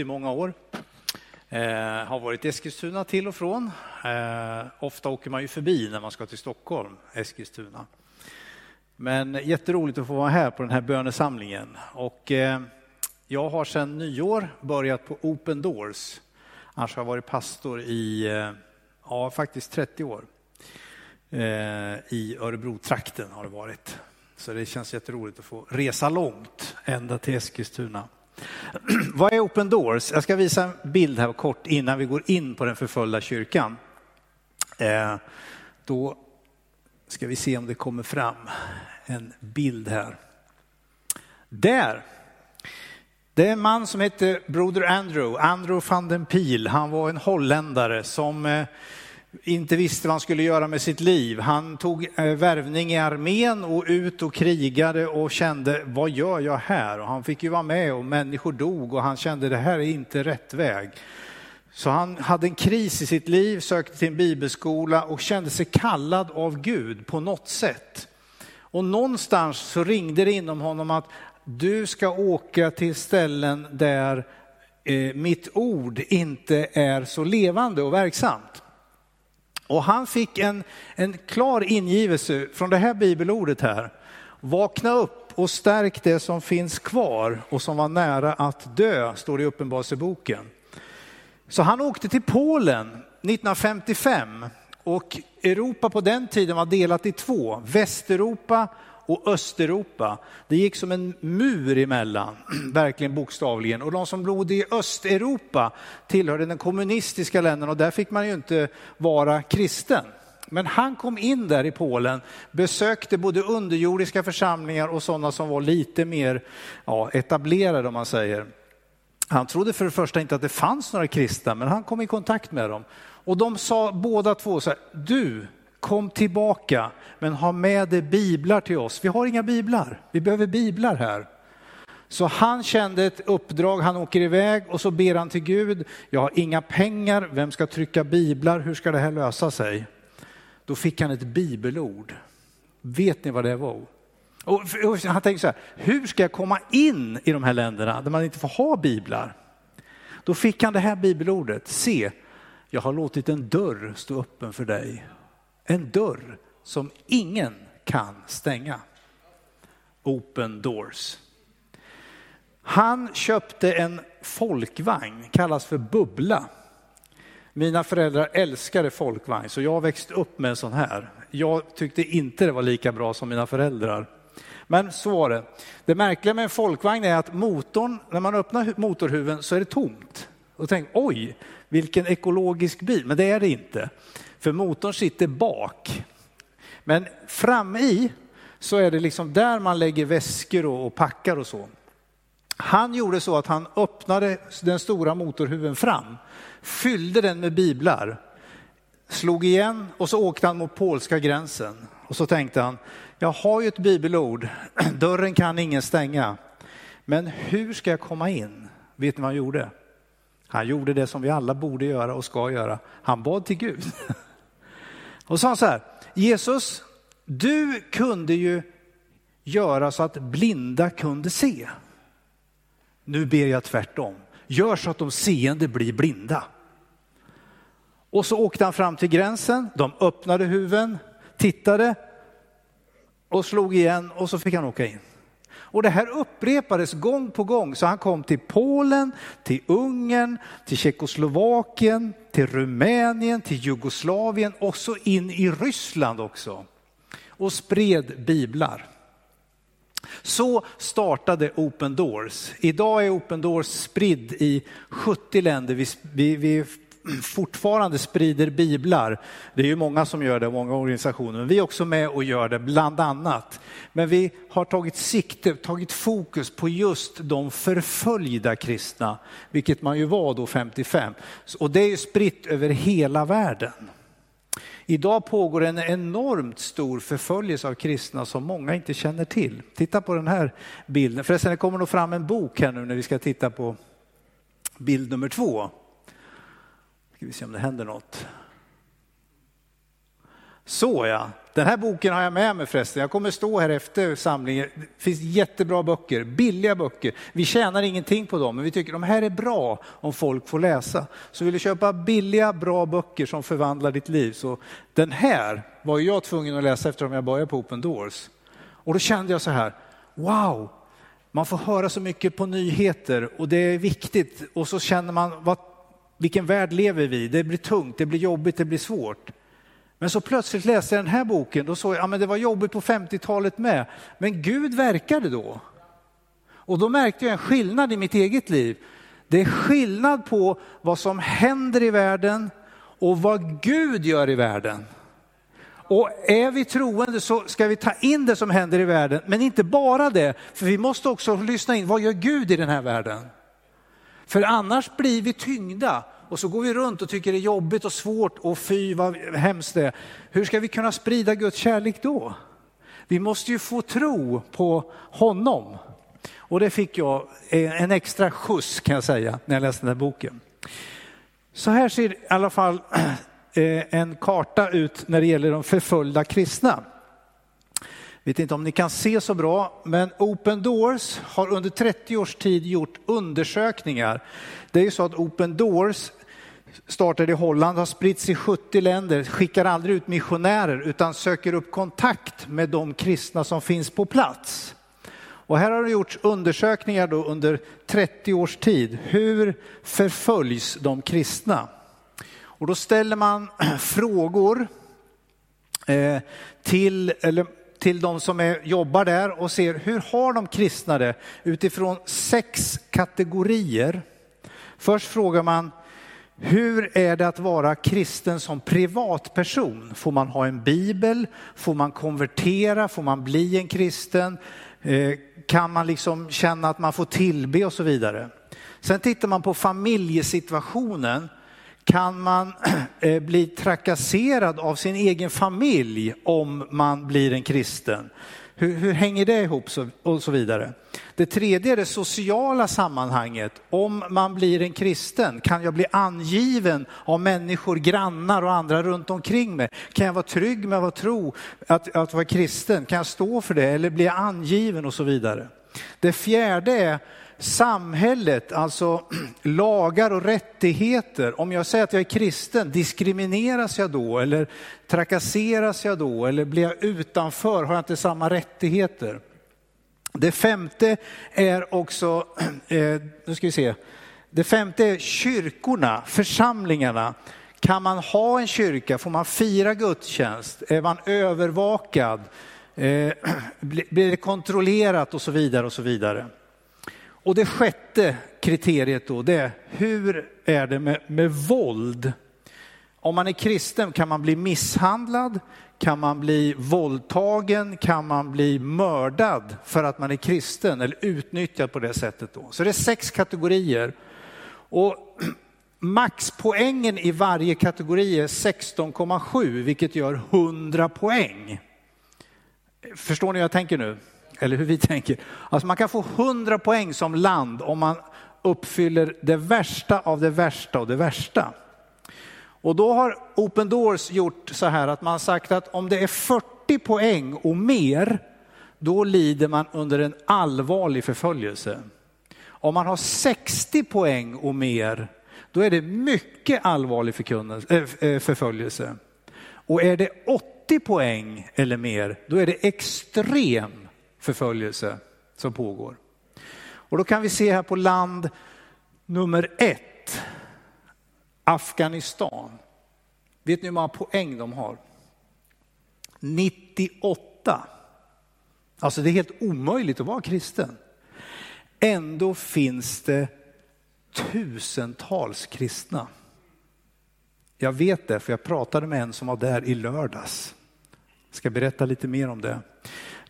i många år. Eh, har varit i Eskilstuna till och från. Eh, ofta åker man ju förbi när man ska till Stockholm, Eskilstuna. Men jätteroligt att få vara här på den här bönesamlingen. Och, eh, jag har sedan nyår börjat på Open Doors. Annars har jag varit pastor i eh, ja, faktiskt 30 år. Eh, I Örebro-trakten har det varit. Så det känns jätteroligt att få resa långt, ända till Eskilstuna. Vad är Open Doors? Jag ska visa en bild här kort innan vi går in på den förföljda kyrkan. Eh, då ska vi se om det kommer fram en bild här. Där! Det är en man som heter Broder Andrew, Andrew van den Piel. Han var en holländare som eh, inte visste vad han skulle göra med sitt liv. Han tog eh, värvning i armén och ut och krigade och kände, vad gör jag här? Och han fick ju vara med och människor dog och han kände, det här är inte rätt väg. Så han hade en kris i sitt liv, sökte till en bibelskola och kände sig kallad av Gud på något sätt. Och någonstans så ringde det inom honom att du ska åka till ställen där eh, mitt ord inte är så levande och verksamt. Och han fick en, en klar ingivelse från det här bibelordet här. Vakna upp och stärk det som finns kvar och som var nära att dö, står det i Uppenbarelseboken. Så han åkte till Polen 1955 och Europa på den tiden var delat i två, Västeuropa och Östeuropa. Det gick som en mur emellan, verkligen bokstavligen. Och de som bodde i Östeuropa tillhörde den kommunistiska länderna och där fick man ju inte vara kristen. Men han kom in där i Polen, besökte både underjordiska församlingar och sådana som var lite mer ja, etablerade om man säger. Han trodde för det första inte att det fanns några kristna, men han kom i kontakt med dem. Och de sa båda två så här, du kom tillbaka, men ha med dig biblar till oss. Vi har inga biblar, vi behöver biblar här. Så han kände ett uppdrag, han åker iväg och så ber han till Gud, jag har inga pengar, vem ska trycka biblar, hur ska det här lösa sig? Då fick han ett bibelord. Vet ni vad det var? Och han tänkte så här, hur ska jag komma in i de här länderna där man inte får ha biblar? Då fick han det här bibelordet, se, jag har låtit en dörr stå öppen för dig en dörr som ingen kan stänga. Open doors. Han köpte en folkvagn, kallas för Bubbla. Mina föräldrar älskade folkvagn, så jag växte upp med en sån här. Jag tyckte inte det var lika bra som mina föräldrar. Men så var det. Det märkliga med en folkvagn är att motorn, när man öppnar motorhuven så är det tomt. Och tänk, oj, vilken ekologisk bil. Men det är det inte. För motorn sitter bak. Men fram i så är det liksom där man lägger väskor och packar och så. Han gjorde så att han öppnade den stora motorhuven fram, fyllde den med biblar, slog igen och så åkte han mot polska gränsen. Och så tänkte han, jag har ju ett bibelord, dörren kan ingen stänga. Men hur ska jag komma in? Vet ni vad han gjorde? Han gjorde det som vi alla borde göra och ska göra. Han bad till Gud. Och sa han så här, Jesus, du kunde ju göra så att blinda kunde se. Nu ber jag tvärtom. Gör så att de seende blir blinda. Och så åkte han fram till gränsen, de öppnade huven, tittade och slog igen och så fick han åka in. Och det här upprepades gång på gång, så han kom till Polen, till Ungern, till Tjeckoslovakien, till Rumänien, till Jugoslavien och så in i Ryssland också. Och spred biblar. Så startade Open Doors. Idag är Open Doors spridd i 70 länder. Vi, vi, vi fortfarande sprider biblar. Det är ju många som gör det, många organisationer, men vi är också med och gör det, bland annat. Men vi har tagit sikte, tagit fokus på just de förföljda kristna, vilket man ju var då 55. Och det är ju spritt över hela världen. Idag pågår en enormt stor förföljelse av kristna som många inte känner till. Titta på den här bilden. Förresten, det kommer nog fram en bok här nu när vi ska titta på bild nummer två. Ska vi se om det händer något. Så ja, den här boken har jag med mig förresten. Jag kommer stå här efter samlingen. Det finns jättebra böcker, billiga böcker. Vi tjänar ingenting på dem, men vi tycker de här är bra om folk får läsa. Så vill du köpa billiga, bra böcker som förvandlar ditt liv, så den här var jag tvungen att läsa eftersom jag började på Open Doors. Och då kände jag så här, wow, man får höra så mycket på nyheter och det är viktigt. Och så känner man, vad, vilken värld lever vi i? Det blir tungt, det blir jobbigt, det blir svårt. Men så plötsligt läste jag den här boken, då såg jag, ja men det var jobbigt på 50-talet med, men Gud verkade då. Och då märkte jag en skillnad i mitt eget liv. Det är skillnad på vad som händer i världen och vad Gud gör i världen. Och är vi troende så ska vi ta in det som händer i världen, men inte bara det, för vi måste också lyssna in, vad gör Gud i den här världen? För annars blir vi tyngda och så går vi runt och tycker det är jobbigt och svårt och fy vad hemskt det är. Hur ska vi kunna sprida Guds kärlek då? Vi måste ju få tro på honom. Och det fick jag eh, en extra skjuts kan jag säga när jag läste den här boken. Så här ser i alla fall eh, en karta ut när det gäller de förföljda kristna. Vet inte om ni kan se så bra, men Open Doors har under 30 års tid gjort undersökningar. Det är ju så att Open Doors startade i Holland, har spritts i 70 länder, skickar aldrig ut missionärer utan söker upp kontakt med de kristna som finns på plats. Och här har det gjorts undersökningar då under 30 års tid. Hur förföljs de kristna? Och då ställer man frågor eh, till, eller till de som är, jobbar där och ser hur har de kristna det utifrån sex kategorier. Först frågar man hur är det att vara kristen som privatperson? Får man ha en bibel? Får man konvertera? Får man bli en kristen? Eh, kan man liksom känna att man får tillbe och så vidare? Sen tittar man på familjesituationen. Kan man eh, bli trakasserad av sin egen familj om man blir en kristen? Hur, hur hänger det ihop så, och så vidare? Det tredje är det sociala sammanhanget. Om man blir en kristen, kan jag bli angiven av människor, grannar och andra runt omkring mig? Kan jag vara trygg med att tro att, att vara kristen? Kan jag stå för det eller blir jag angiven och så vidare? Det fjärde är samhället, alltså lagar och rättigheter. Om jag säger att jag är kristen, diskrimineras jag då? Eller trakasseras jag då? Eller blir jag utanför? Har jag inte samma rättigheter? Det femte är också, eh, nu ska vi se, det femte är kyrkorna, församlingarna. Kan man ha en kyrka? Får man fira gudstjänst? Är man övervakad? Eh, blir det kontrollerat och så vidare och så vidare. Och det sjätte kriteriet då, det är hur är det med, med våld? Om man är kristen kan man bli misshandlad, kan man bli våldtagen, kan man bli mördad för att man är kristen eller utnyttjad på det sättet. Då. Så det är sex kategorier. Och maxpoängen i varje kategori är 16,7 vilket gör 100 poäng. Förstår ni hur jag tänker nu? Eller hur vi tänker. Alltså man kan få 100 poäng som land om man uppfyller det värsta av det värsta och det värsta. Och då har Open Doors gjort så här att man sagt att om det är 40 poäng och mer, då lider man under en allvarlig förföljelse. Om man har 60 poäng och mer, då är det mycket allvarlig eh, eh, förföljelse. Och är det 80 poäng eller mer, då är det extrem förföljelse som pågår. Och då kan vi se här på land nummer ett, Afghanistan. Vet ni hur många poäng de har? 98. Alltså det är helt omöjligt att vara kristen. Ändå finns det tusentals kristna. Jag vet det för jag pratade med en som var där i lördags. Jag ska berätta lite mer om det.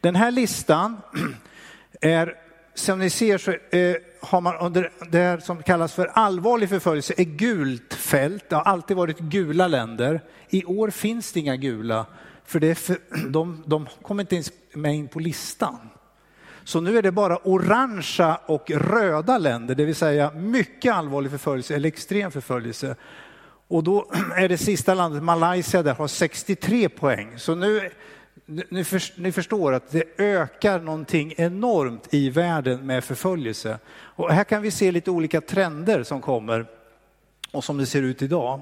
Den här listan är, som ni ser så eh, har man under det här som kallas för allvarlig förföljelse, är gult fält. Det har alltid varit gula länder. I år finns det inga gula, för, det för de, de kommer inte ens med in på listan. Så nu är det bara orangea och röda länder, det vill säga mycket allvarlig förföljelse eller extrem förföljelse. Och då är det sista landet, Malaysia, där har 63 poäng. Så nu, ni, för, ni förstår att det ökar någonting enormt i världen med förföljelse. Och här kan vi se lite olika trender som kommer och som det ser ut idag.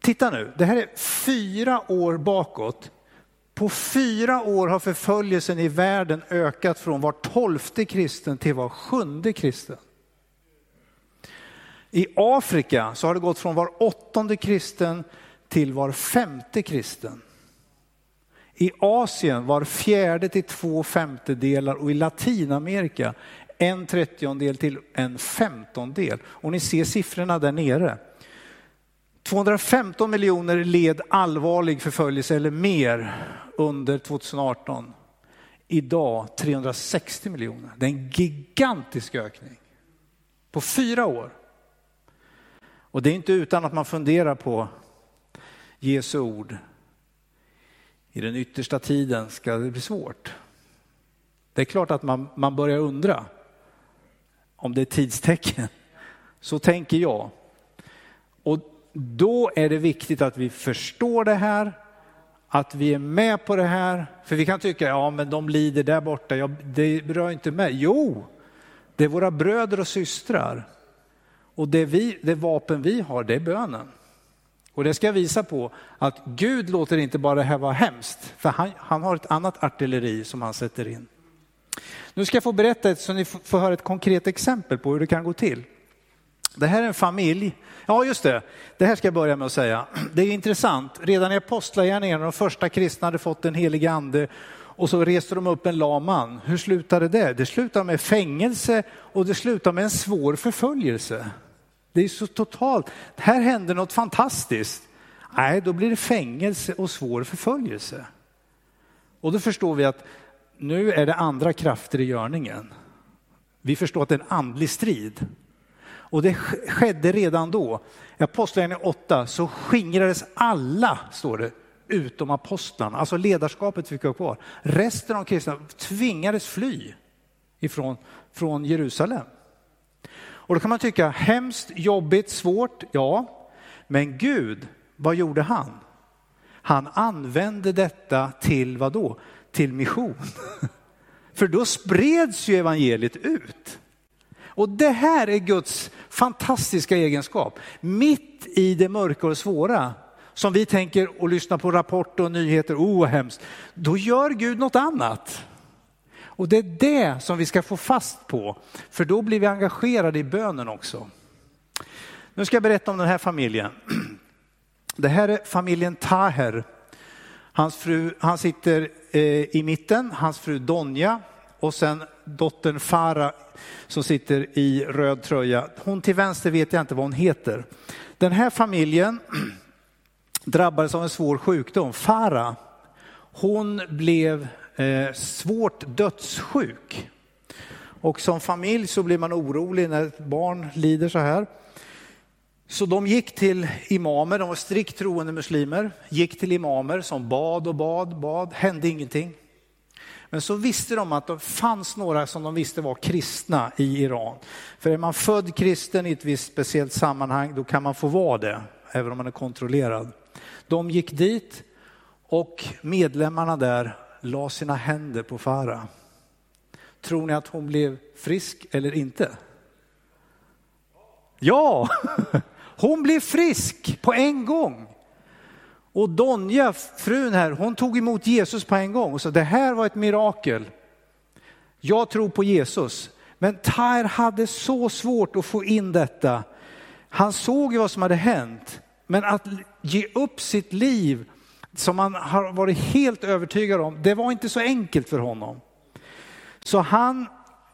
Titta nu, det här är fyra år bakåt. På fyra år har förföljelsen i världen ökat från var tolfte kristen till var sjunde kristen. I Afrika så har det gått från var åttonde kristen till var femte kristen. I Asien var fjärde till två femtedelar och i Latinamerika en trettiondel till en femtondel. Och ni ser siffrorna där nere. 215 miljoner led allvarlig förföljelse eller mer under 2018. Idag 360 miljoner. Det är en gigantisk ökning på fyra år. Och det är inte utan att man funderar på Jesu ord. I den yttersta tiden ska det bli svårt. Det är klart att man, man börjar undra om det är tidstecken. Så tänker jag. Och då är det viktigt att vi förstår det här, att vi är med på det här. För vi kan tycka, ja men de lider där borta, ja, det rör inte mig. Jo, det är våra bröder och systrar. Och det, vi, det vapen vi har, det är bönen. Och det ska visa på att Gud låter inte bara det här vara hemskt, för han, han har ett annat artilleri som han sätter in. Nu ska jag få berätta så ni får höra ett konkret exempel på hur det kan gå till. Det här är en familj, ja just det, det här ska jag börja med att säga. Det är intressant, redan i apostlagärningarna, de första kristna hade fått den helige ande och så reste de upp en lam man. Hur slutade det? Det slutade med fängelse och det slutade med en svår förföljelse. Det är så totalt, här händer något fantastiskt. Nej, då blir det fängelse och svår förföljelse. Och då förstår vi att nu är det andra krafter i görningen. Vi förstår att det är en andlig strid. Och det skedde redan då. I Apostlagärningarna 8 så skingrades alla, står det, utom apostlarna. Alltså ledarskapet fick vara kvar. Resten av kristna tvingades fly ifrån från Jerusalem. Och då kan man tycka, hemskt, jobbigt, svårt, ja. Men Gud, vad gjorde han? Han använde detta till vad då? Till mission. För då spreds ju evangeliet ut. Och det här är Guds fantastiska egenskap. Mitt i det mörka och svåra, som vi tänker och lyssnar på rapporter och nyheter, oh hemskt, då gör Gud något annat. Och det är det som vi ska få fast på, för då blir vi engagerade i bönen också. Nu ska jag berätta om den här familjen. Det här är familjen Taher. Hans fru, han sitter eh, i mitten, hans fru Donja och sen dottern Farah som sitter i röd tröja. Hon till vänster vet jag inte vad hon heter. Den här familjen drabbades av en svår sjukdom. Farah, hon blev eh, svårt dödssjuk. Och som familj så blir man orolig när ett barn lider så här. Så de gick till imamer, de var strikt troende muslimer, gick till imamer som bad och bad, bad, hände ingenting. Men så visste de att det fanns några som de visste var kristna i Iran. För är man född kristen i ett visst speciellt sammanhang, då kan man få vara det, även om man är kontrollerad. De gick dit och medlemmarna där la sina händer på Farah. Tror ni att hon blev frisk eller inte? Ja, hon blev frisk på en gång. Och Donja, frun här, hon tog emot Jesus på en gång och sa det här var ett mirakel. Jag tror på Jesus. Men Tair hade så svårt att få in detta. Han såg ju vad som hade hänt, men att ge upp sitt liv som han har varit helt övertygad om, det var inte så enkelt för honom. Så han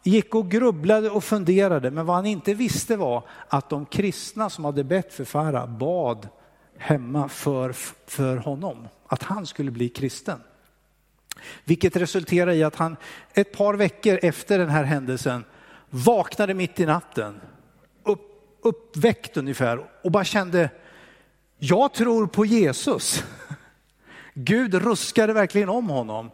gick och grubblade och funderade, men vad han inte visste var att de kristna som hade bett för Farah bad hemma för, för honom, att han skulle bli kristen. Vilket resulterade i att han ett par veckor efter den här händelsen vaknade mitt i natten, upp, uppväckt ungefär och bara kände, jag tror på Jesus. Gud ruskade verkligen om honom.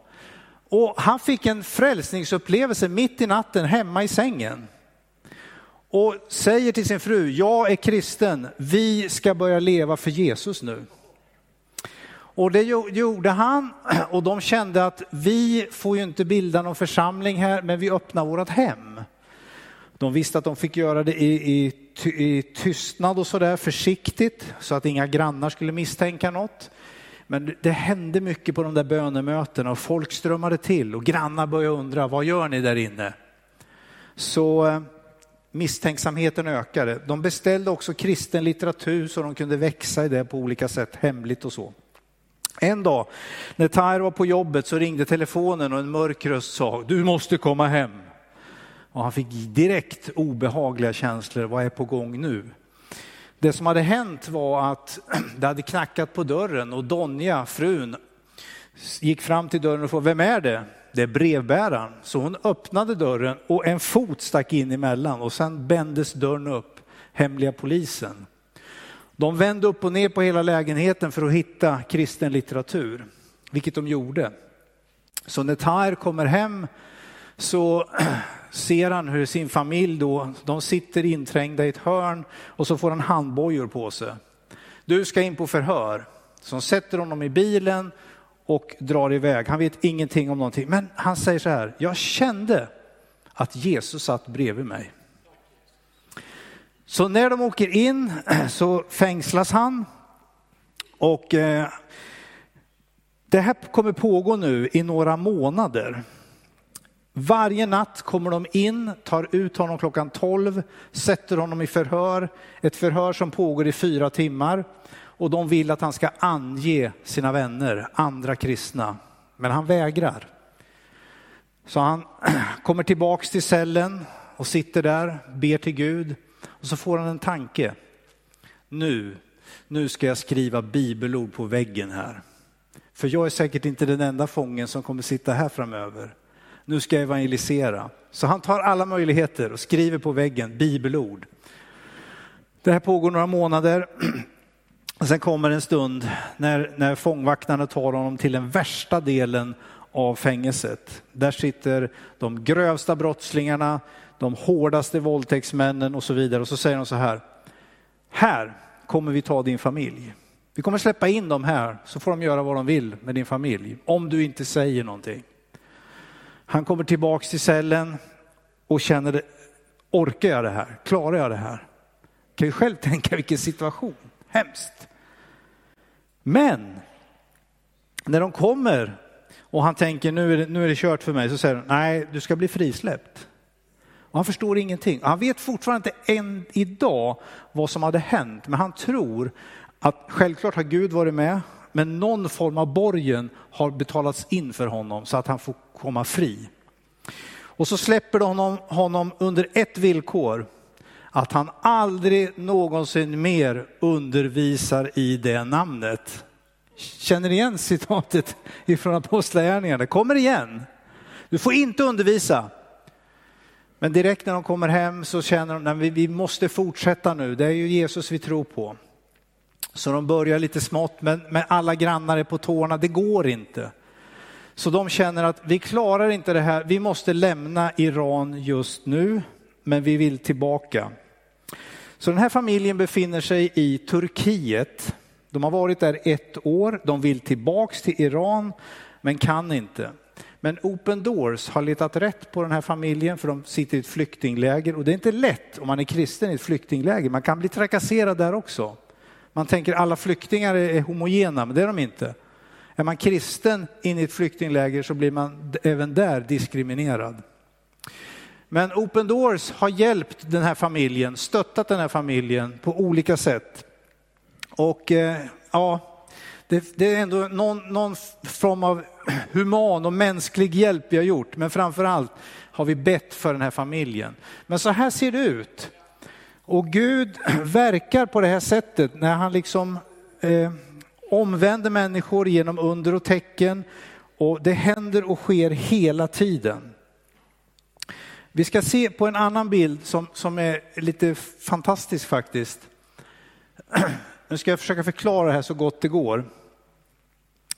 Och han fick en frälsningsupplevelse mitt i natten hemma i sängen. och säger till sin fru, jag är kristen, vi ska börja leva för Jesus nu. Och det gjorde han och de kände att vi får ju inte bilda någon församling här, men vi öppnar vårt hem. De visste att de fick göra det i, i, i tystnad och sådär försiktigt så att inga grannar skulle misstänka något. Men det hände mycket på de där bönemötena och folk strömmade till och grannar började undra, vad gör ni där inne? Så eh, misstänksamheten ökade. De beställde också kristen litteratur så de kunde växa i det på olika sätt, hemligt och så. En dag när Tyre var på jobbet så ringde telefonen och en mörk röst sa, du måste komma hem. Och han fick direkt obehagliga känslor, vad är på gång nu? Det som hade hänt var att det hade knackat på dörren och Donja, frun, gick fram till dörren och frågade, vem är det? Det är brevbäraren. Så hon öppnade dörren och en fot stack in emellan och sen bändes dörren upp, hemliga polisen. De vände upp och ner på hela lägenheten för att hitta kristen litteratur, vilket de gjorde. Så när Tair kommer hem så ser han hur sin familj då, de sitter inträngda i ett hörn och så får han handbojor på sig. Du ska in på förhör. Så sätter honom i bilen och drar iväg. Han vet ingenting om någonting, men han säger så här, jag kände att Jesus satt bredvid mig. Så när de åker in så fängslas han och eh, det här kommer pågå nu i några månader. Varje natt kommer de in, tar ut honom klockan 12, sätter honom i förhör, ett förhör som pågår i fyra timmar och de vill att han ska ange sina vänner, andra kristna. Men han vägrar. Så han kommer tillbaks till cellen och sitter där, ber till Gud och så får han en tanke. Nu, nu ska jag skriva bibelord på väggen här. För jag är säkert inte den enda fången som kommer sitta här framöver. Nu ska jag evangelisera. Så han tar alla möjligheter och skriver på väggen bibelord. Det här pågår några månader. Och sen kommer en stund när, när fångvaktarna tar honom till den värsta delen av fängelset. Där sitter de grövsta brottslingarna, de hårdaste våldtäktsmännen och så vidare. Och så säger de så här, här kommer vi ta din familj. Vi kommer släppa in dem här så får de göra vad de vill med din familj, om du inte säger någonting. Han kommer tillbaks till cellen och känner, orkar jag det här? Klarar jag det här? Kan ju själv tänka vilken situation, hemskt. Men när de kommer och han tänker nu är det, nu är det kört för mig så säger de nej du ska bli frisläppt. Och han förstår ingenting. Han vet fortfarande inte än idag vad som hade hänt, men han tror att självklart har Gud varit med, men någon form av borgen har betalats in för honom så att han får komma fri. Och så släpper de honom, honom under ett villkor, att han aldrig någonsin mer undervisar i det namnet. Känner igen citatet ifrån Apostlagärningarna? Det kommer igen. Du får inte undervisa. Men direkt när de kommer hem så känner de att vi måste fortsätta nu, det är ju Jesus vi tror på. Så de börjar lite smått, men, men alla grannar är på tårna, det går inte. Så de känner att vi klarar inte det här, vi måste lämna Iran just nu, men vi vill tillbaka. Så den här familjen befinner sig i Turkiet. De har varit där ett år, de vill tillbaks till Iran, men kan inte. Men Open Doors har letat rätt på den här familjen för de sitter i ett flyktingläger och det är inte lätt om man är kristen i ett flyktingläger. Man kan bli trakasserad där också. Man tänker alla flyktingar är homogena, men det är de inte. Är man kristen in i ett flyktingläger så blir man även där diskriminerad. Men Open Doors har hjälpt den här familjen, stöttat den här familjen på olika sätt. Och eh, ja, det, det, är ändå någon, någon form av human och mänsklig hjälp vi har gjort, men framför allt har vi bett för den här familjen. Men så här ser det ut. Och Gud verkar på det här sättet när han liksom eh, omvänder människor genom under och tecken. Och det händer och sker hela tiden. Vi ska se på en annan bild som, som är lite fantastisk faktiskt. Nu ska jag försöka förklara det här så gott det går.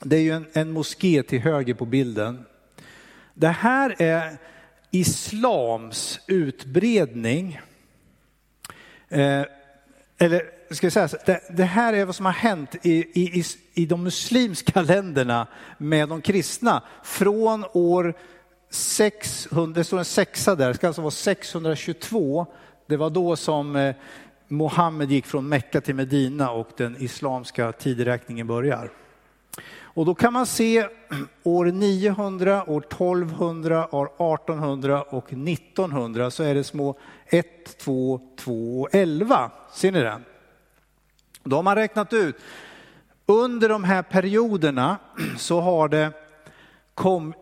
Det är ju en, en moské till höger på bilden. Det här är islams utbredning Eh, eller ska jag säga så, det, det, här är vad som har hänt i, i, i de muslimska länderna med de kristna från år 600, det står en sexa där, det ska alltså vara 622. Det var då som eh, Mohammed gick från Mecka till Medina och den islamska tideräkningen börjar. Och då kan man se år 900, år 1200, år 1800 och 1900 så är det små 1, 2, 2 och 11. Ser ni det? Då har man räknat ut, under de här perioderna så har det, kom,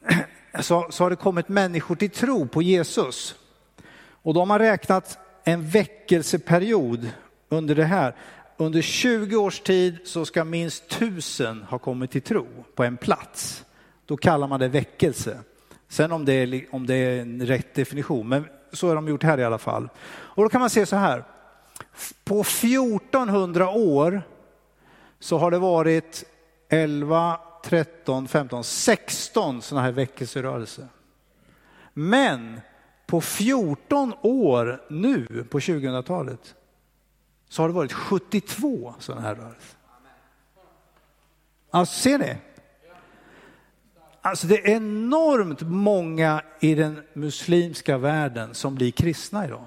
så, så har det kommit människor till tro på Jesus. Och då har man räknat en väckelseperiod under det här. Under 20 års tid så ska minst tusen ha kommit till tro på en plats. Då kallar man det väckelse. Sen om det, är, om det är en rätt definition, men så har de gjort här i alla fall. Och då kan man se så här. På 1400 år så har det varit 11, 13, 15, 16 sådana här väckelserörelser. Men på 14 år nu på 2000-talet så har det varit 72 sådana här rörelser. Alltså ser ni? Alltså det är enormt många i den muslimska världen som blir kristna idag.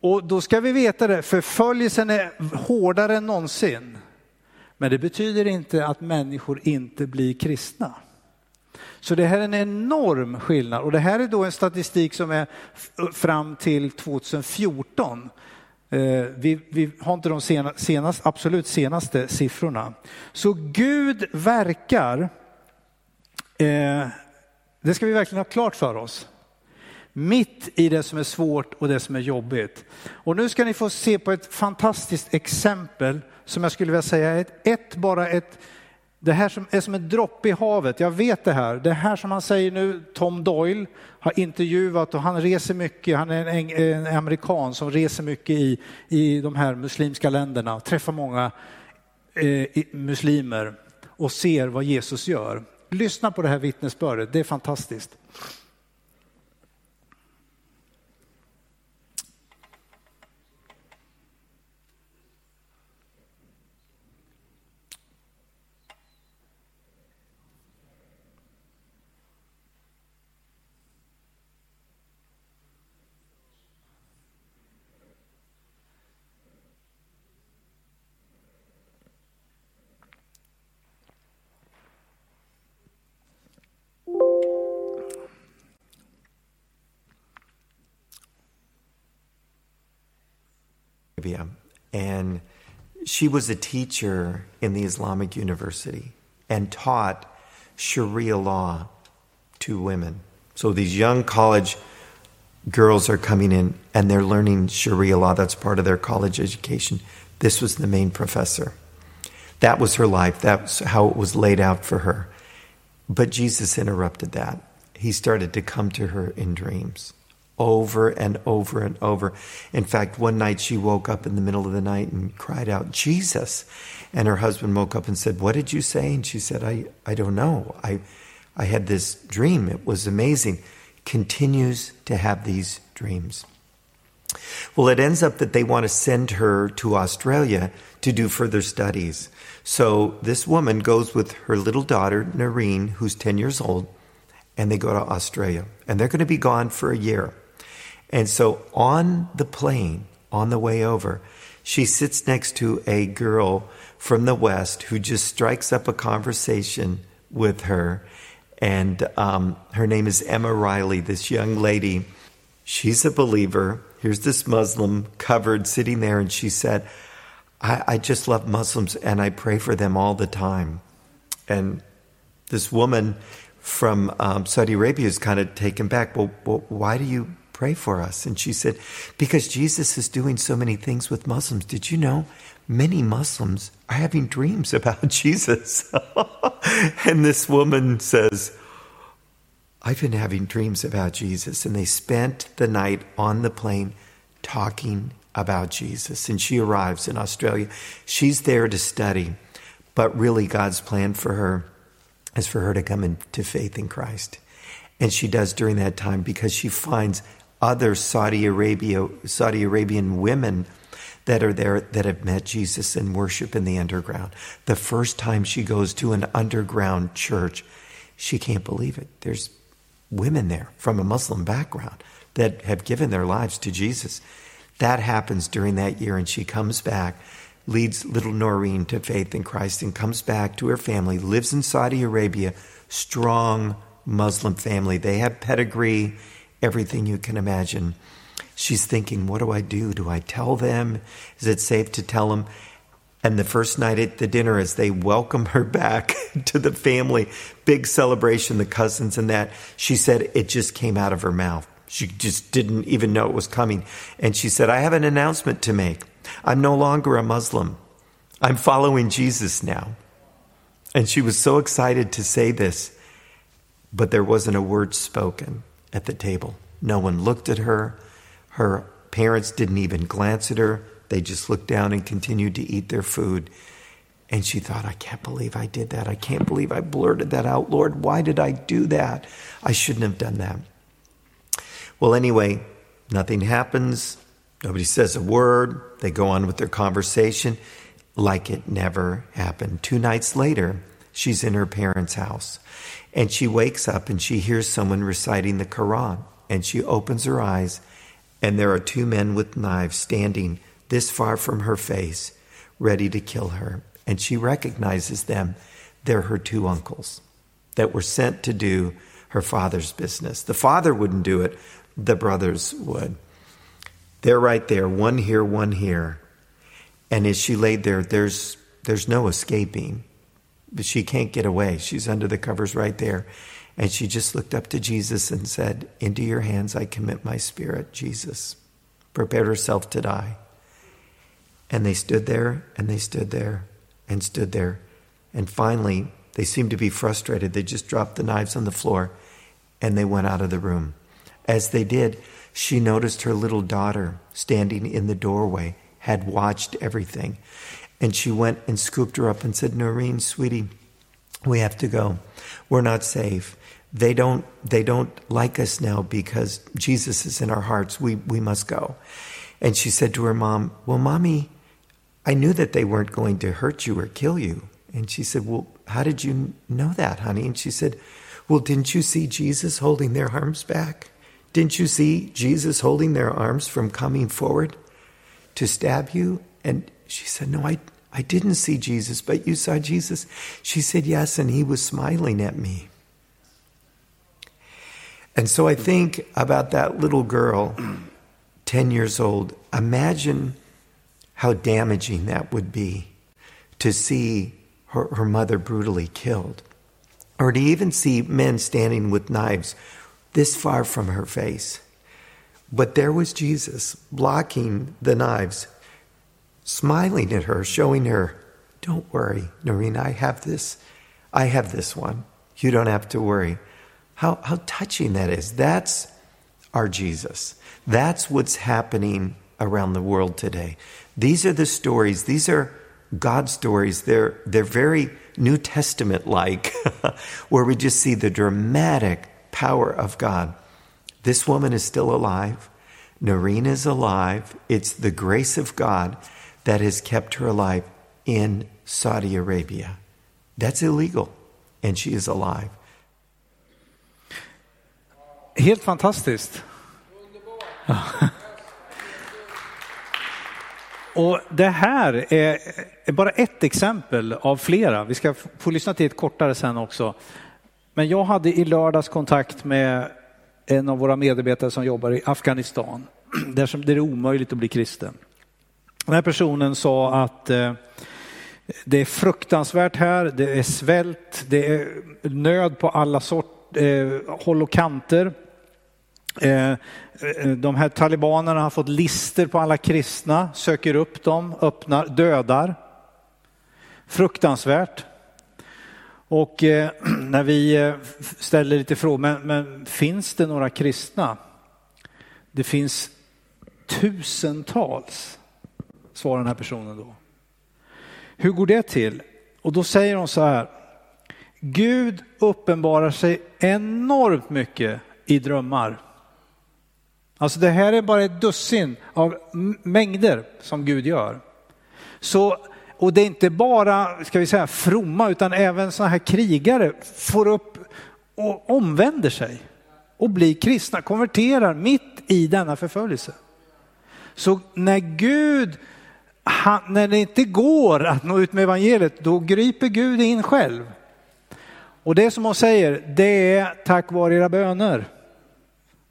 Och då ska vi veta det, förföljelsen är hårdare än någonsin. Men det betyder inte att människor inte blir kristna. Så det här är en enorm skillnad och det här är då en statistik som är fram till 2014. Eh, vi, vi har inte de senast, absolut senaste siffrorna. Så Gud verkar, eh, det ska vi verkligen ha klart för oss, mitt i det som är svårt och det som är jobbigt. Och nu ska ni få se på ett fantastiskt exempel som jag skulle vilja säga är ett, ett bara ett det här som är som en droppe i havet, jag vet det här. Det här som han säger nu, Tom Doyle har intervjuat och han reser mycket, han är en, en amerikan som reser mycket i, i de här muslimska länderna, träffar många eh, muslimer och ser vad Jesus gör. Lyssna på det här vittnesbördet, det är fantastiskt. She was a teacher in the Islamic University and taught Sharia law to women. So these young college girls are coming in and they're learning Sharia law. That's part of their college education. This was the main professor. That was her life. That's how it was laid out for her. But Jesus interrupted that. He started to come to her in dreams over and over and over. In fact, one night she woke up in the middle of the night and cried out, Jesus. And her husband woke up and said, What did you say? And she said, I, I don't know. I, I had this dream. It was amazing. Continues to have these dreams. Well, it ends up that they want to send her to Australia to do further studies. So this woman goes with her little daughter, Noreen, who's 10 years old, and they go to Australia. And they're going to be gone for a year. And so on the plane, on the way over, she sits next to a girl from the West who just strikes up a conversation with her. And um, her name is Emma Riley, this young lady. She's a believer. Here's this Muslim covered sitting there, and she said, I, I just love Muslims and I pray for them all the time. And this woman from um, Saudi Arabia is kind of taken back. Well, well, why do you pray for us. And she said, Because Jesus is doing so many things with Muslims. Did you know many Muslims are having dreams about Jesus? and this woman says, I've been having dreams about Jesus. And they spent the night on the plane talking about Jesus. And she arrives in Australia. She's there to study, but really God's plan for her is for her to come into faith in Christ. And she does during that time because she finds other Saudi Arabia Saudi Arabian women that are there that have met Jesus and worship in the underground. The first time she goes to an underground church, she can't believe it. There's women there from a Muslim background that have given their lives to Jesus. That happens during that year, and she comes back, leads little Noreen to faith in Christ, and comes back to her family, lives in Saudi Arabia, strong Muslim family. They have pedigree, everything you can imagine. She's thinking, what do I do? Do I tell them? Is it safe to tell them? And the first night at the dinner, as they welcome her back to the family, big celebration, the cousins and that, she said it just came out of her mouth. She just didn't even know it was coming. And she said, I have an announcement to make. I'm no longer a Muslim. I'm following Jesus now. And she was so excited to say this, but there wasn't a word spoken at the table. No one looked at her. Her parents didn't even glance at her. They just looked down and continued to eat their food. And she thought, I can't believe I did that. I can't believe I blurted that out. Lord, why did I do that? I shouldn't have done that. Well, anyway, nothing happens. Nobody says a word. They go on with their conversation like it never happened. Two nights later, she's in her parents' house and she wakes up and she hears someone reciting the Quran and she opens her eyes and there are two men with knives standing this far from her face, ready to kill her. And she recognizes them. They're her two uncles that were sent to do her father's business. The father wouldn't do it, the brothers would. They're right there, one here, one here. And as she laid there, there's, there's no escaping. But she can't get away. She's under the covers right there. And she just looked up to Jesus and said, Into your hands I commit my spirit, Jesus. Prepared herself to die. And they stood there and they stood there and stood there. And finally, they seemed to be frustrated. They just dropped the knives on the floor and they went out of the room. As they did, she noticed her little daughter standing in the doorway, had watched everything. And she went and scooped her up and said, Noreen, sweetie, we have to go. We're not safe they don't they don't like us now because Jesus is in our hearts. We we must go. And she said to her mom, Well, mommy, I knew that they weren't going to hurt you or kill you. And she said, Well, how did you know that, honey? And she said, Well, didn't you see Jesus holding their arms back? Didn't you see Jesus holding their arms from coming forward to stab you? And she said, No, I I didn't see Jesus, but you saw Jesus. She said, Yes, and he was smiling at me. And so I think about that little girl, 10 years old. Imagine how damaging that would be to see her, her mother brutally killed, or to even see men standing with knives this far from her face. But there was Jesus blocking the knives, smiling at her, showing her, Don't worry, Noreen, I have this. I have this one. You don't have to worry. How, how touching that is. That's our Jesus. That's what's happening around the world today. These are the stories, these are God stories. They're, they're very New Testament like, where we just see the dramatic power of God. This woman is still alive. Noreen is alive. It's the grace of God that has kept her alive in Saudi Arabia. That's illegal, and she is alive. Helt fantastiskt. Och det här är, bara ett exempel av flera. Vi ska få lyssna till ett kortare sen också. Men jag hade i lördags kontakt med en av våra medarbetare som jobbar i Afghanistan, där, det är omöjligt att bli kristen. Den här personen sa att eh, det är fruktansvärt här, det är svält, det är nöd på alla sort, eh, håll och kanter. Eh, eh, de här talibanerna har fått lister på alla kristna, söker upp dem, öppnar, dödar. Fruktansvärt. Och eh, när vi eh, ställer lite frågor, men, men finns det några kristna? Det finns tusentals, svarar den här personen då. Hur går det till? Och då säger hon så här, Gud uppenbarar sig enormt mycket i drömmar. Alltså det här är bara ett dussin av mängder som Gud gör. Så, och det är inte bara, ska vi säga, fromma, utan även sådana här krigare får upp och omvänder sig och blir kristna, konverterar mitt i denna förföljelse. Så när Gud, han, när det inte går att nå ut med evangeliet, då griper Gud in själv. Och det som hon säger, det är tack vare era böner.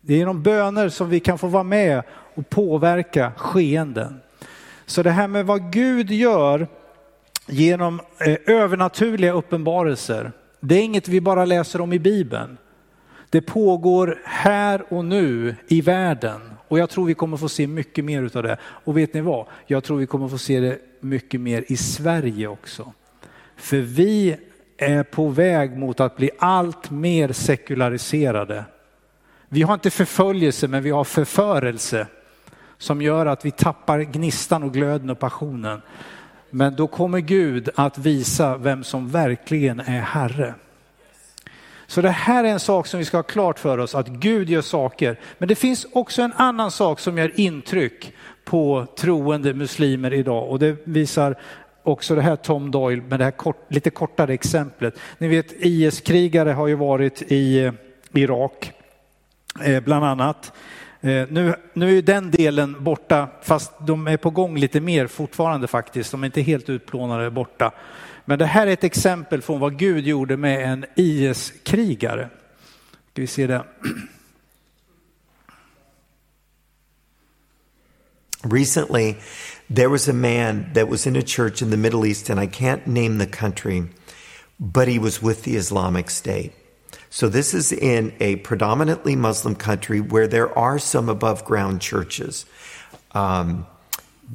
Det är genom böner som vi kan få vara med och påverka skeenden. Så det här med vad Gud gör genom eh, övernaturliga uppenbarelser, det är inget vi bara läser om i Bibeln. Det pågår här och nu i världen och jag tror vi kommer få se mycket mer av det. Och vet ni vad? Jag tror vi kommer få se det mycket mer i Sverige också. För vi är på väg mot att bli allt mer sekulariserade. Vi har inte förföljelse men vi har förförelse som gör att vi tappar gnistan och glöden och passionen. Men då kommer Gud att visa vem som verkligen är Herre. Så det här är en sak som vi ska ha klart för oss, att Gud gör saker. Men det finns också en annan sak som gör intryck på troende muslimer idag och det visar också det här Tom Doyle med det här kort, lite kortare exemplet. Ni vet IS-krigare har ju varit i eh, Irak eh, bland annat. Eh, nu, nu är den delen borta, fast de är på gång lite mer fortfarande faktiskt. De är inte helt utplånade borta. Men det här är ett exempel från vad Gud gjorde med en IS-krigare. Ska vi se det. Recently, there was a man that was in a church in the Middle East, and I can't name the country, but he was with the Islamic State. So, this is in a predominantly Muslim country where there are some above ground churches. Um,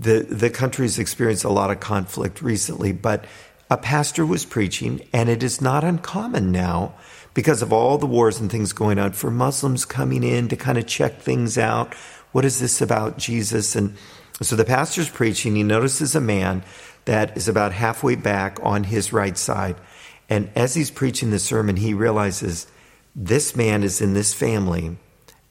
the, the country's experienced a lot of conflict recently, but a pastor was preaching, and it is not uncommon now because of all the wars and things going on for Muslims coming in to kind of check things out. What is this about Jesus? And so the pastor's preaching. He notices a man that is about halfway back on his right side. And as he's preaching the sermon, he realizes this man is in this family,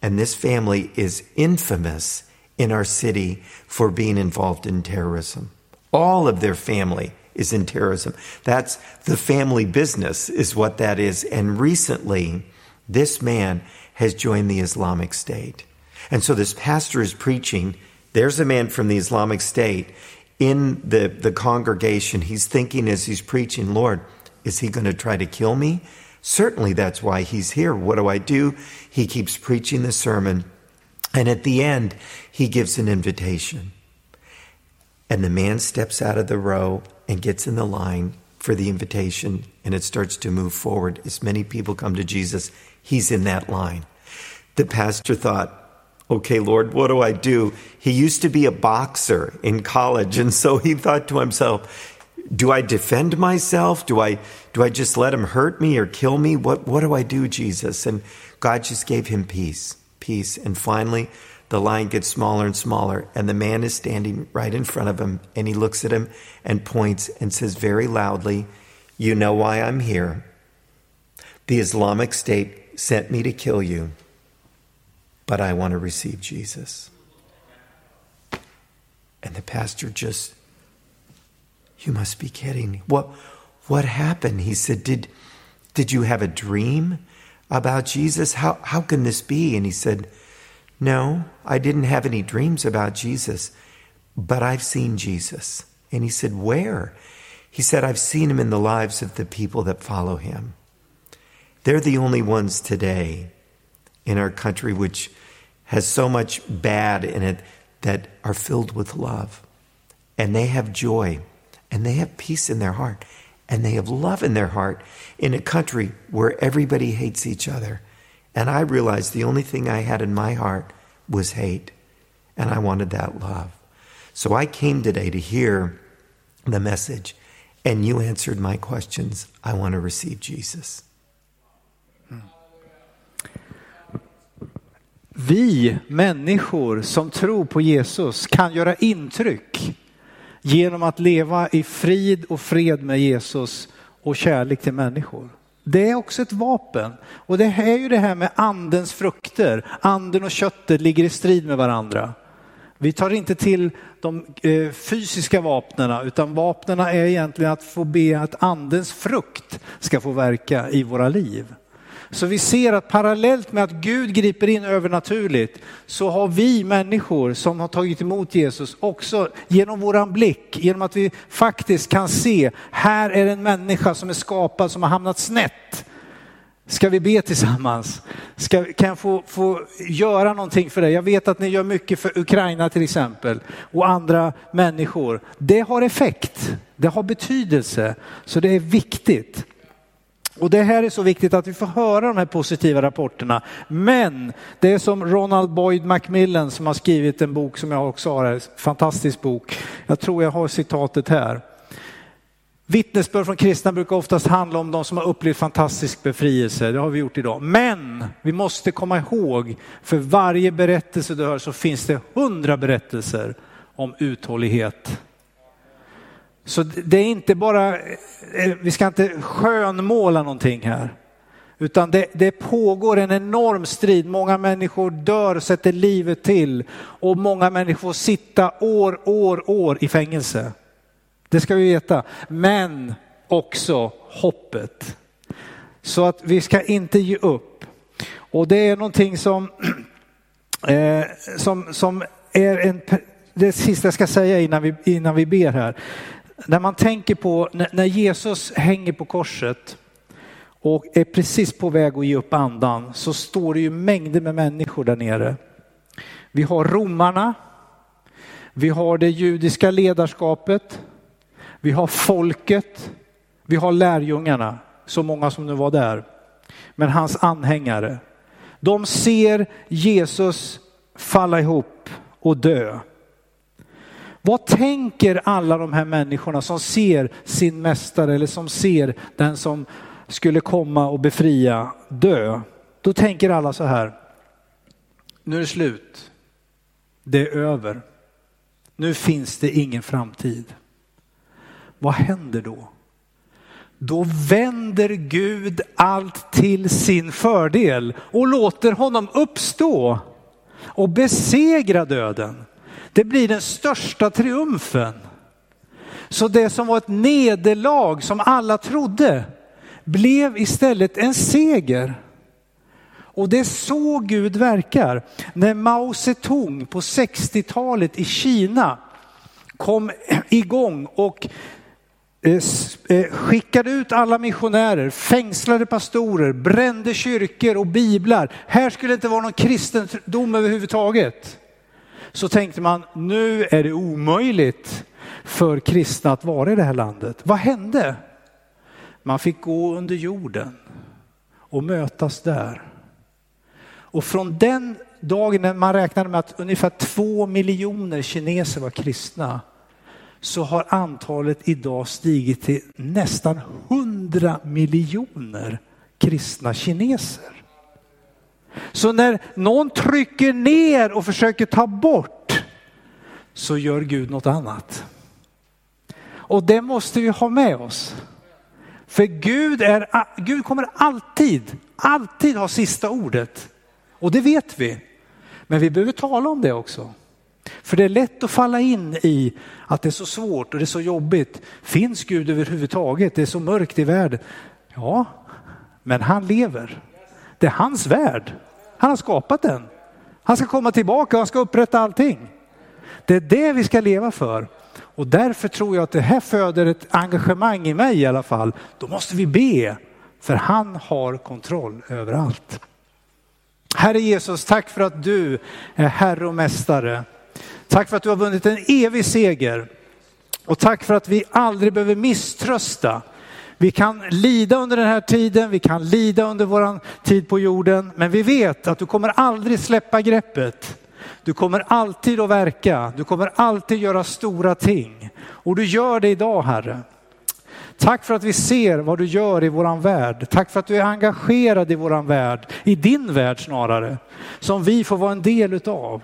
and this family is infamous in our city for being involved in terrorism. All of their family is in terrorism. That's the family business, is what that is. And recently, this man has joined the Islamic State. And so this pastor is preaching. There's a man from the Islamic State in the, the congregation. He's thinking as he's preaching, Lord, is he going to try to kill me? Certainly that's why he's here. What do I do? He keeps preaching the sermon. And at the end, he gives an invitation. And the man steps out of the row and gets in the line for the invitation, and it starts to move forward. As many people come to Jesus, he's in that line. The pastor thought, okay, Lord, what do I do? He used to be a boxer in college, and so he thought to himself, do I defend myself? Do I do I just let him hurt me or kill me? What what do I do, Jesus? And God just gave him peace, peace. And finally, the line gets smaller and smaller, and the man is standing right in front of him, and he looks at him and points and says very loudly, You know why I'm here. The Islamic State sent me to kill you, but I want to receive Jesus. And the pastor just, You must be kidding. What, what happened? He said, Did, did you have a dream about Jesus? How, how can this be? And he said, no, I didn't have any dreams about Jesus, but I've seen Jesus. And he said, Where? He said, I've seen him in the lives of the people that follow him. They're the only ones today in our country which has so much bad in it that are filled with love. And they have joy and they have peace in their heart and they have love in their heart in a country where everybody hates each other and I realized the only thing I had in my heart was hate. And I wanted that love. So I came today to hear the message, and you answered my questions. I want to receive Jesus. Vi människor som tror på Jesus kan göra intryck genom att leva i frid och fred med Jesus och kärlek till människor. Det är också ett vapen. Och det är ju det här med andens frukter. Anden och köttet ligger i strid med varandra. Vi tar inte till de eh, fysiska vapnena utan vapnen är egentligen att få be att andens frukt ska få verka i våra liv. Så vi ser att parallellt med att Gud griper in övernaturligt så har vi människor som har tagit emot Jesus också genom våran blick, genom att vi faktiskt kan se, här är en människa som är skapad som har hamnat snett. Ska vi be tillsammans? Ska, kan jag få, få göra någonting för dig? Jag vet att ni gör mycket för Ukraina till exempel och andra människor. Det har effekt, det har betydelse, så det är viktigt. Och det här är så viktigt att vi får höra de här positiva rapporterna. Men det är som Ronald Boyd Macmillan som har skrivit en bok som jag också har här, fantastisk bok. Jag tror jag har citatet här. Vittnesbörd från kristna brukar oftast handla om de som har upplevt fantastisk befrielse. Det har vi gjort idag. Men vi måste komma ihåg, för varje berättelse du hör så finns det hundra berättelser om uthållighet. Så det är inte bara, eh, eh, vi ska inte skönmåla någonting här. Utan det, det, pågår en enorm strid. Många människor dör, sätter livet till och många människor sitta år, år, år i fängelse. Det ska vi veta. Men också hoppet. Så att vi ska inte ge upp. Och det är någonting som, eh, som, som är en, det sista jag ska säga innan vi, innan vi ber här. När man tänker på när Jesus hänger på korset och är precis på väg att ge upp andan så står det ju mängder med människor där nere. Vi har romarna, vi har det judiska ledarskapet, vi har folket, vi har lärjungarna, så många som nu var där. Men hans anhängare, de ser Jesus falla ihop och dö. Vad tänker alla de här människorna som ser sin mästare eller som ser den som skulle komma och befria dö? Då tänker alla så här. Nu är det slut. Det är över. Nu finns det ingen framtid. Vad händer då? Då vänder Gud allt till sin fördel och låter honom uppstå och besegra döden. Det blir den största triumfen. Så det som var ett nederlag som alla trodde blev istället en seger. Och det är så Gud verkar. När Mao Zedong på 60-talet i Kina kom igång och eh, eh, skickade ut alla missionärer, fängslade pastorer, brände kyrkor och biblar. Här skulle det inte vara någon kristendom överhuvudtaget så tänkte man nu är det omöjligt för kristna att vara i det här landet. Vad hände? Man fick gå under jorden och mötas där. Och från den dagen när man räknade med att ungefär två miljoner kineser var kristna så har antalet idag stigit till nästan hundra miljoner kristna kineser. Så när någon trycker ner och försöker ta bort så gör Gud något annat. Och det måste vi ha med oss. För Gud, är, Gud kommer alltid, alltid ha sista ordet. Och det vet vi. Men vi behöver tala om det också. För det är lätt att falla in i att det är så svårt och det är så jobbigt. Finns Gud överhuvudtaget? Det är så mörkt i världen. Ja, men han lever. Det är hans värld. Han har skapat den. Han ska komma tillbaka och han ska upprätta allting. Det är det vi ska leva för. Och därför tror jag att det här föder ett engagemang i mig i alla fall. Då måste vi be, för han har kontroll över allt. Herre Jesus, tack för att du är Herre och Mästare. Tack för att du har vunnit en evig seger. Och tack för att vi aldrig behöver misströsta vi kan lida under den här tiden, vi kan lida under vår tid på jorden, men vi vet att du kommer aldrig släppa greppet. Du kommer alltid att verka, du kommer alltid göra stora ting. Och du gör det idag Herre. Tack för att vi ser vad du gör i våran värld. Tack för att du är engagerad i våran värld, i din värld snarare, som vi får vara en del utav.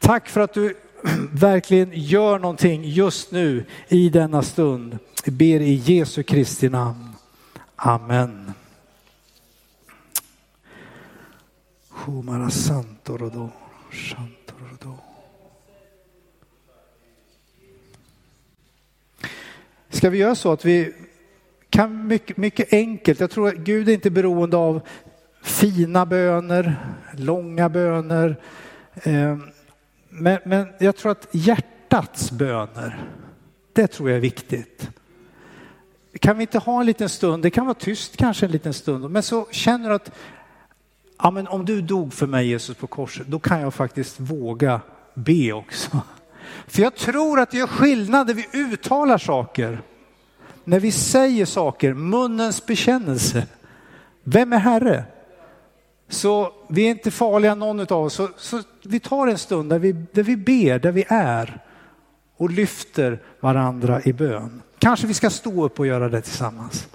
Tack för att du verkligen gör någonting just nu i denna stund. Jag ber i Jesu Kristi namn. Amen. Ska vi göra så att vi kan mycket, mycket enkelt, jag tror att Gud är inte beroende av fina böner, långa böner, eh, men, men jag tror att hjärtats böner, det tror jag är viktigt. Kan vi inte ha en liten stund, det kan vara tyst kanske en liten stund, men så känner du att ja, men om du dog för mig Jesus på korset, då kan jag faktiskt våga be också. För jag tror att det gör skillnad när vi uttalar saker. När vi säger saker, munnens bekännelse. Vem är Herre? Så vi är inte farliga någon av oss. Så, så vi tar en stund där vi, där vi ber, där vi är och lyfter varandra i bön. Kanske vi ska stå upp och göra det tillsammans.